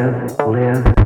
live, live.